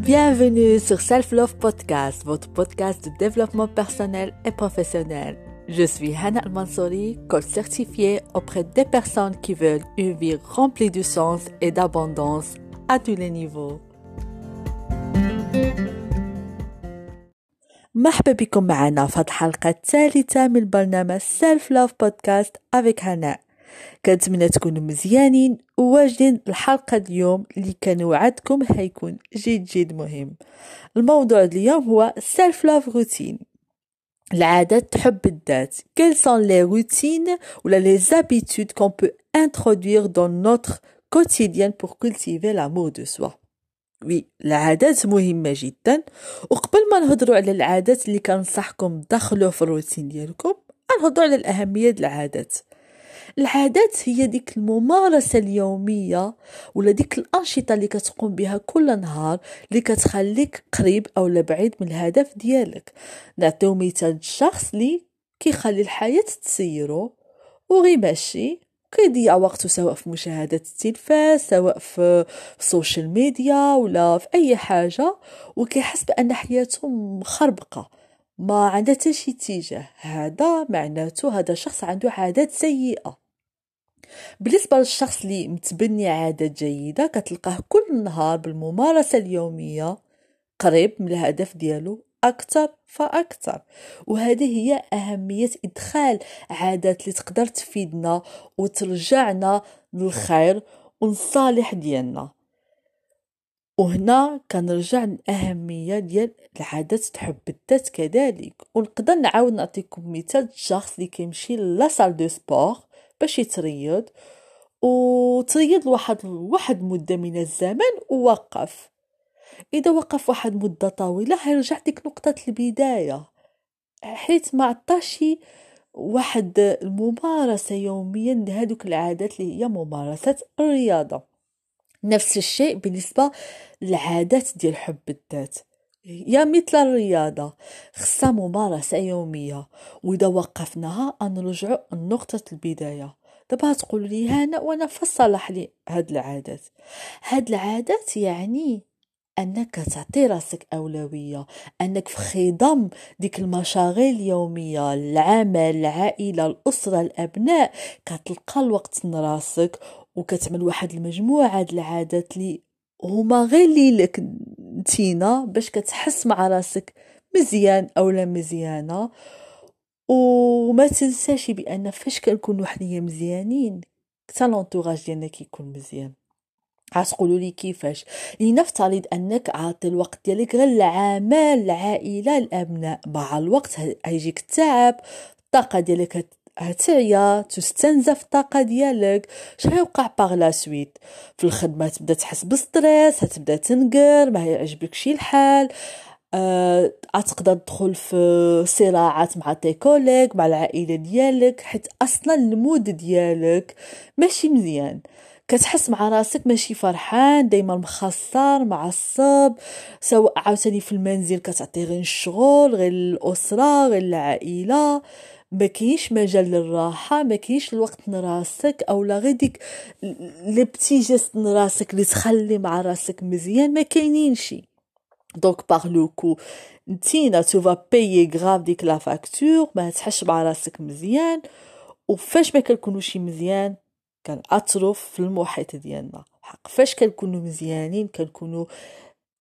Bienvenue sur Self Love Podcast, votre podcast de développement personnel et professionnel. Je suis Hannah Al-Mansouri, coach certifiée auprès des personnes qui veulent une vie remplie de sens et d'abondance à tous les niveaux. مرحبا بكم معنا في الحلقة الثالثة من برنامج سيلف لوف بودكاست avec هناء كنتمنى تكونوا مزيانين وواجدين الحلقة اليوم اللي كنوعدكم هيكون جد جد مهم. الموضوع اليوم هو self love routine العادات د حب الذات. Quelles sont les routines ou les habitudes qu'on peut introduire dans notre quotidien pour cultiver l'amour de soi? Oui العادات مهمة جدا. وقبل ما نهضروا على العادات اللي كنصحكم تدخلوا في الروتين ديالكم نهضروا على الأهمية العادات. العادات هي ديك الممارسة اليومية ولا ديك الأنشطة اللي كتقوم بها كل نهار اللي كتخليك قريب أو بعيد من الهدف ديالك. نعطيو مثال الشخص اللي كيخلي الحياة تسيرو وغي ماشي كيضيع وقته سواء في مشاهدة التلفاز سواء في السوشيال ميديا ولا في أي حاجة وكيحس بأن حياته مخربقة ما عندها حتى شي اتجاه. هذا معناته هذا شخص عنده عادات سيئة. بالنسبة للشخص اللي متبني عادات جيدة كتلقاه كل نهار بالممارسة اليومية قريب من الهدف ديالو أكثر فأكثر. وهذه هي أهمية إدخال عادات اللي تقدر تفيدنا وترجعنا للخير والصالح ديالنا. وهنا كنرجع للأهمية ديال العادات د حب الذات كذلك. ونقدر نعاود نعطيكم مثال شخص اللي كيمشي la salle de sport. باش يتريض وتريض لواحد واحد مدة من الزمن ووقف. إذا وقف واحد مدة طويلة هيرجع ديك نقطة البداية. حيث ما عطاش واحد الممارسة يوميا لهذوك العادات اللي هي ممارسة الرياضة. نفس الشيء بالنسبة للعادات ديال حب الذات. يا مثل الرياضة خصها ممارسة يومية وإذا وقفناها نرجع لنقطة البداية. دابا تقول لي هنا وأنا فصلح لي هاد العادات. هاد العادات يعني أنك تعطي راسك أولوية أنك في خضم ديك المشاغل اليومية العمل العائلة الأسرة الأبناء. كتلقى الوقت راسك وكتعمل واحد المجموعة د العادات اللي هما غير ليلك نتينا باش كتحس مع راسك مزيان اولا مزيانة. وما تنساش بأن فاش كنكونوا حنايا مزيانين حتى لونطوراج ديالنا كيكون مزيان. غتقولوا لي كيفاش. لنفترض أنك عاطي الوقت ديالك غير للعمل العائلة الأبناء. مع الوقت هيجيك التعب الطاقة ديالك هتعيا تستنزف الطاقة ديالك. شنو يوقع باغ لا سويت في الخدمة تبدا تحس بستريس هتبدا تنقر ما يعجبكش الحال. أه تقدر تدخل في صراعات مع tes collègues مع العائلة ديالك حيت أصلا ال mood ديالك ماشي مزيان. كتحس مع راسك ماشي فرحان دايما مخسر معصب. سواء عاوتاني في المنزل كتعطي غير الشغل غير الأسرة غير العائلة. ما كاينش مجال للراحة ما كاينش الوقت لراسك أو لا غير ديك les petits gestes لراسك اللي تخلي مع راسك مزيان ما كاينينش donc par le coup نتينا tu vas payer grave ديك la facture ما تحسش مع راسك مزيان. وفاش ما كنكونوش مزيان كنأثروا في المحيط ديالنا. حق فاش كنكونوا مزيانين كنكونوا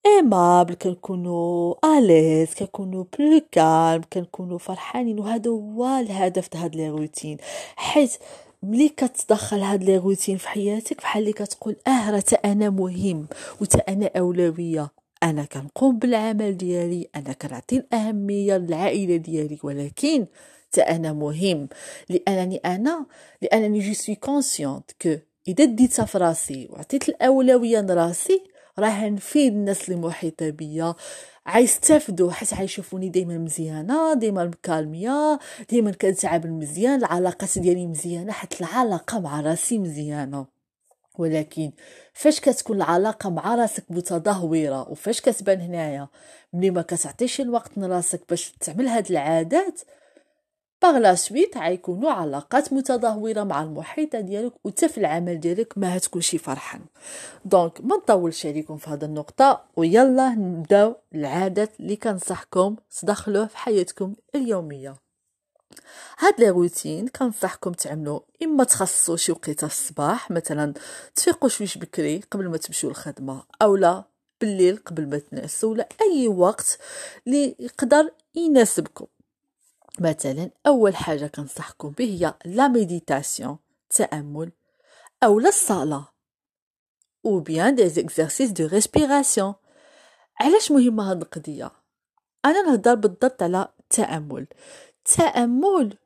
aimables كنكونوا à l'aise كنكونوا plus calmes كنكونوا فرحانين وهذا هو الهدف د هاد les routines. حيت ملي كتدخل هاد les routines في حياتك بحال اللي كتقول آه راه أنا مهم وتا أنا أولوية. أنا كنقوم بالعمل ديالي أنا كنعطي الأهمية للعائلة ديالي ولكن حتى أنا مهم. لأنني أنا لأنني je suis consciente que إذا ديتها في راسي وعطيت الأولوية لراسي راه نفيد الناس اللي محيطه بيا عيستافدوا حيت عيشوفوني دائما مزيانة دائما مكالمية دائما كنتعامل مزيان العلاقات ديالي مزيانة حيت العلاقة مع راسي مزيانة. ولكن فاش كتكون العلاقة مع راسك متدهورة وفاش كتبان هنايا ملي ما كتعطيش الوقت لراسك باش تعمل هاد العادات par la suite غيكونوا علاقات متدهورة مع المحيط ديالك وتا في العمل ديالك ما هتكونشي فرحان. donc ما نطولش عليكم في هذه النقطة ويلا نبداو العادات اللي كنصحكم تدخلوه في حياتكم اليومية. هاد les routines كنصحكم تعملوا إما تخصصوا شي وقيتة في الصباح مثلا تفيقوا شويش بكري قبل ما تمشيو الخدمه اولا بالليل قبل ما تنعسوا ولا أي وقت اللي يقدر يناسبكم. مثلا أول حاجة كنصحكم به هي la méditation تأمل أو الصلاة أو bien des exercices de respiration. علاش مهمة هاد القضية؟ أنا نهضر بالضبط على التامل التامل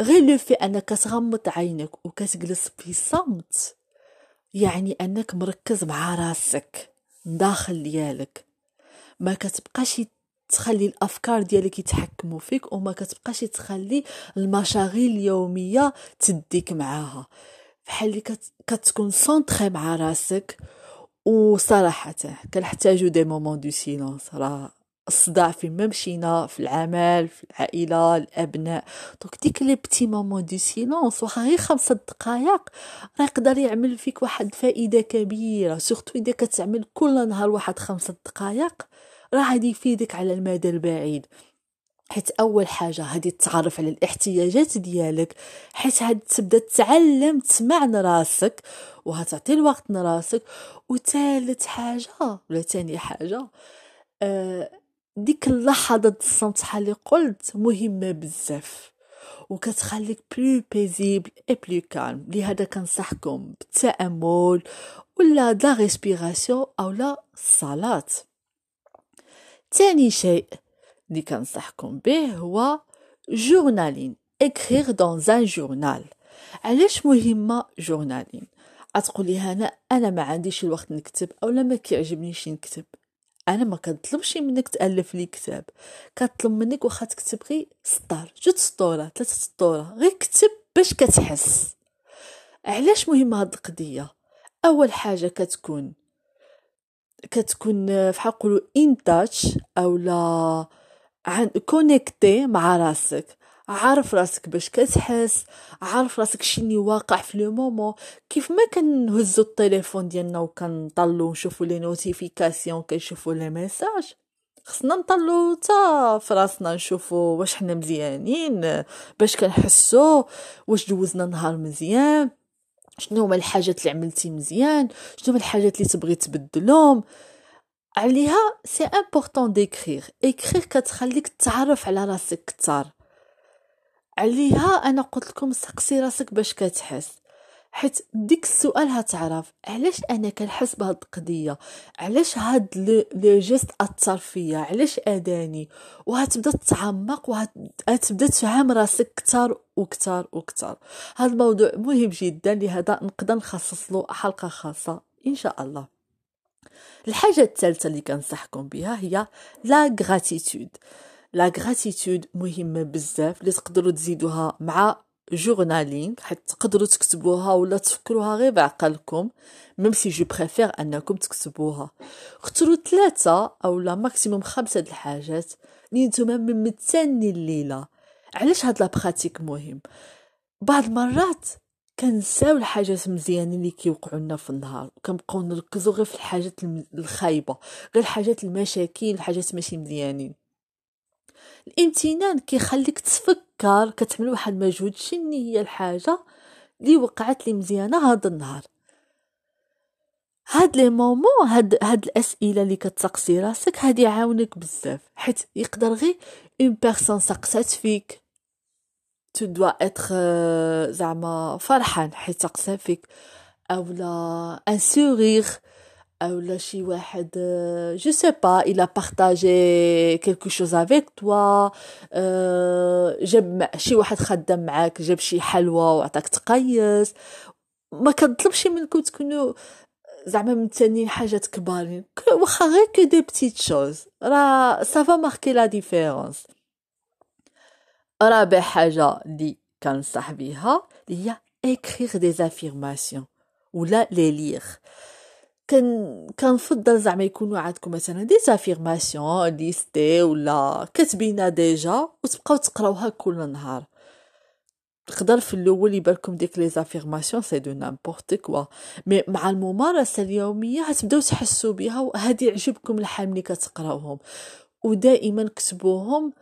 غير le fait أنك تغمض عينك وكتجلس في صمت يعني أنك مركز مع راسك داخل ديالك. ما كتبقاش تخلي الأفكار ديالك يتحكموا فيك وما كتبقاش تخلي المشاغل اليومية تديك معاها. بحال اللي كتكون centré مع راسك وصراحة كنحتاجو des moments de silence راه الصداع فين ما مشينا في العمل في العائلة الأبناء. donc ديك les petits moments de silence واخا غير خمسة دقائق راه يقدر يعمل فيك واحد الفائده كبيرة. surtout إذا كتعمل كل نهار واحد خمسة دقائق راه غادي يفيدك على المدى البعيد. حيت أول حاجة هادي تتعرف على الاحتياجات ديالك حيت هاد تبدأ تتعلم تسمع راسك وهتعطي الوقت لراسك وثالث حاجة ولا ثاني حاجة آه ديك اللحظة الصمت بحال قلت مهمة بزاف وكتخليك plus paisible et plus calme لهذا كنصحكم بالتأمل ولا la respiration أو لا الصلاة. تاني شيء اللي كنصحكم به هو journaling écrire dans un journal علاش مهمة جورنالين أتقولي هنا أنا ما عنديش الوقت نكتب أو لا ما كيعجبنيش نكتب. أنا ما كنطلبش منك تألف لي كتاب. كطلب منك واخا تكتب غير سطر جوج سطورة ثلاثة سطورة غير كتب باش كتحس. علاش مهمة هاد القضية؟ أول حاجة كتكون كتكون فحال نقولوا ان تاتش أولا عن كونيكتي مع راسك. عارف راسك باش كتحس عارف راسك شنو واقع في le moment. كيف ما كنهزو التليفون ديالنا وكنطلو نشوفو les notifications كنشوفو les messages خصنا نطلو تا فراسنا نشوفو واش حنا مزيانين باش كنحسو واش دوزنا نهار مزيان. شنو هما الحاجات اللي عملتي مزيان؟ شنو هما الحاجات اللي تبغي تبدلهم؟ عليها c'est important d'écrire écrire كتخليك تعرف على راسك كتر عليها أنا قلت لكم سقسي راسك باش كتحس. حيت ديك السؤال هتعرف علاش أنا كنحس بهاد القضية؟ علاش هاد لو جيست أثر فيا؟ علاش اداني وهتبدأ تتعمق وهتبدا تفهم راسك كتر وكتر وكتر هاد الموضوع مهم جدا لهذا نقدر نخصص له حلقة خاصة إن شاء الله. الحاجة الثالثة اللي كنصحكم بها هي la gratitude la gratitude مهمة بزاف اللي تقدروا تزيدوها مع journaling حيت تقدروا تكتبوها ولا تفكروها غير بعقلكم. même si je préfère أنكم تكتبوها. اختاروا ثلاثة أو لا maximum خمسة د الحاجات. اللي نتوما ممتنين الليلة. علاش هاد la pratique مهم؟ بعض المرات كنساو الحاجات مزيانين اللي كيوقعوا لنا في النهار. وكنبقاو نركزوا غير في الحاجات الخايبة. غير الحاجات المشاكل الحاجات ماشي مزيانين. الامتنان كيخليك تفكر كتعمل واحد المجهود شنو هي الحاجة اللي وقعت لي مزيانة هذا النهار. هاد les moments هاد هاد الأسئلة اللي كتسقسي راسك هادي يعاونك بزاف حيت يقدر غير une personne سقسات فيك. tu dois être زعما فرحان حيت سقسا فيك اولا un sourire ou شي واحد sais pas il a partagé quelque chose avec toi جاب شي واحد خدام معاك جاب شي حلوى وعطاك تقيس. ما كنطلبش منكم تكونوا زعما ممتنين حاجات كبارين واخا غير que des petites choses راه ça va marquer la différence رابع حاجة اللي كنصح بيها هي écrire des affirmations. ولا لي ليغ كان كنفضل زعما يكونوا عندكم مثلا des affirmations listées ولا كاتبينها déjà وتبقاو تقراوها كل نهار. تقدر في الأول يبالكم ديك les affirmations c'est du n'importe quoi. mais مع الممارسة اليومية هتبداو تحسوا بها وهذه يعجبكم الحال ملي كتقراوهم. ودائما كتبوهم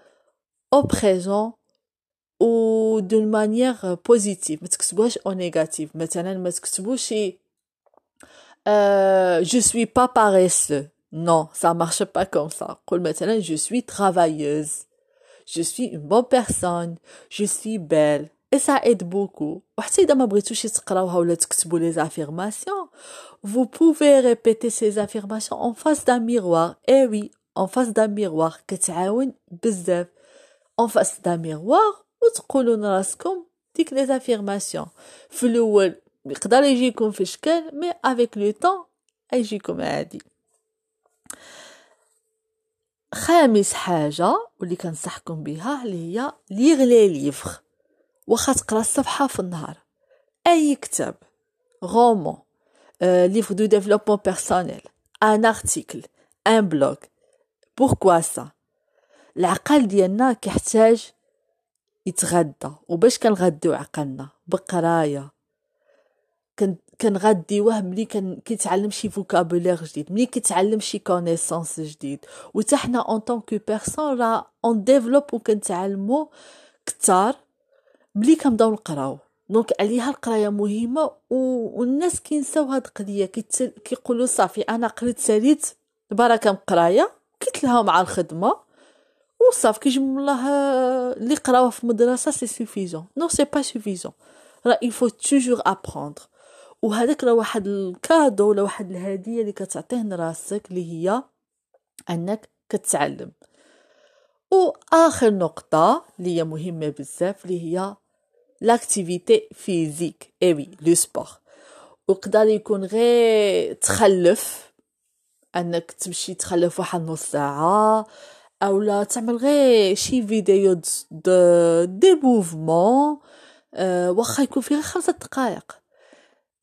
au présent و d'une manière positive ما تكتبوهاش au négatif مثلا ما تكتبوش je suis pas paresseux non ça marche pas comme ça قول مثلا je suis travailleuse je suis une bonne personne je suis belle et ça aide beaucoup وحتى اذا ما بغيتوش تقراوها ولا تكتبوا les affirmations vous pouvez répéter ces affirmations en face d'un miroir. Eh oui en face d'un miroir. كتعاون بزاف en face d'un miroir وتقولوا لراسكم ديك يقدر يجيكم في شكل mais avec le temps يجيكم عادي. خامس حاجة واللي كنصحكم بها اللي هي lire les livres واخا تقرأ الصفحة في النهار. أي كتاب roman livre de développement personnel un article un blog pourquoi ça العقل ديالنا كيحتاج يتغدى وباش كنغديو عقلنا؟ بقراية كنغديوه ملي كيتعلم شي vocabulaire جديد ملي كيتعلم شي connaissance جديد. وتا حنا en tant que personne راه on développe وكنتعلمو كتار ملي كنبداو نقراو. donc عليها القراية مهمة و... والناس كينساو هاد القضية. كيتل... كيقولوا صافي أنا قريت ساليت بركه قراية كيتلها مع الخدمة وصافي كيجم الله اللي قراوه في المدرسة c'est suffisant non c'est pas suffisant راه il faut toujours apprendre وهذاك راه واحد ال cadeau ولا واحد الهدية اللي كتعطيه لراسك اللي هي أنك كتعلم. وآخر نقطة اللي هي مهمة بزاف اللي هي l'activité physique et le sport وقدر يكون غير تخلف أنك تمشي تخلف واحد نص ساعة اولا تعمل غير شي vidéo de des mouvements أه واخا يكون فيه خمسة دقائق.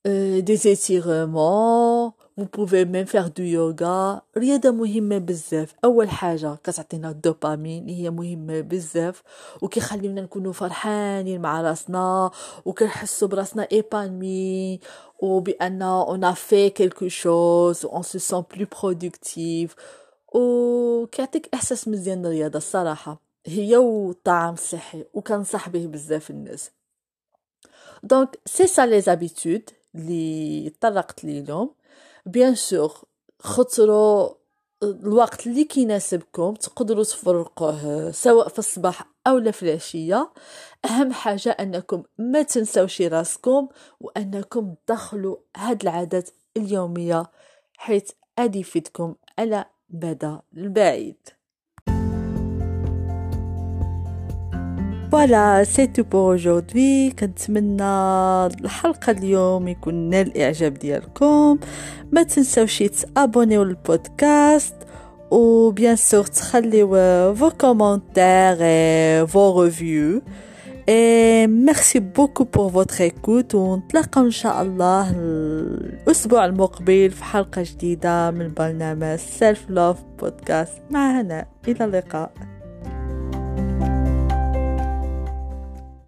أه دي زيتيغمون vous pouvez même faire du yoga رياضة مهمة بزاف أول حاجة كتعطينا الدوبامين اللي هي مهمة بزاف وكيخلينا نكونوا فرحانين مع راسنا وكنحسوا براسنا ايبانمي وبأن on a fait quelque chose on se sent plus productif وكيعطيك احساس مزيان الرياضه الصراحه هي والطعام الصحي وكنصح به بزاف الناس دونك سي سا لي زابيتود اللي طرقت ليهم بيان سور خطروا الوقت اللي كيناسبكم تقدروا تفرقوه سواء في الصباح أو في العشية. أهم حاجة أنكم ما تنساوش راسكم وأنكم تدخلوا هاد العادات اليومية حيث غادي يفيدكم على المدى البعيد. voilà c'est tout pour aujourd'hui كنتمنى الحلقة اليوم يكون نال الاعجاب ديالكم. ما تنساوش ت abonn يو للبودكاست و bien sûr تخليو vos commentaires vos reviews Et merci beaucoup pour votre écoute. ونتلاقاو ان شاء الله الأسبوع المقبل في حلقة جديدة من برنامج Self Love Podcast مع هنا. إلى اللقاء.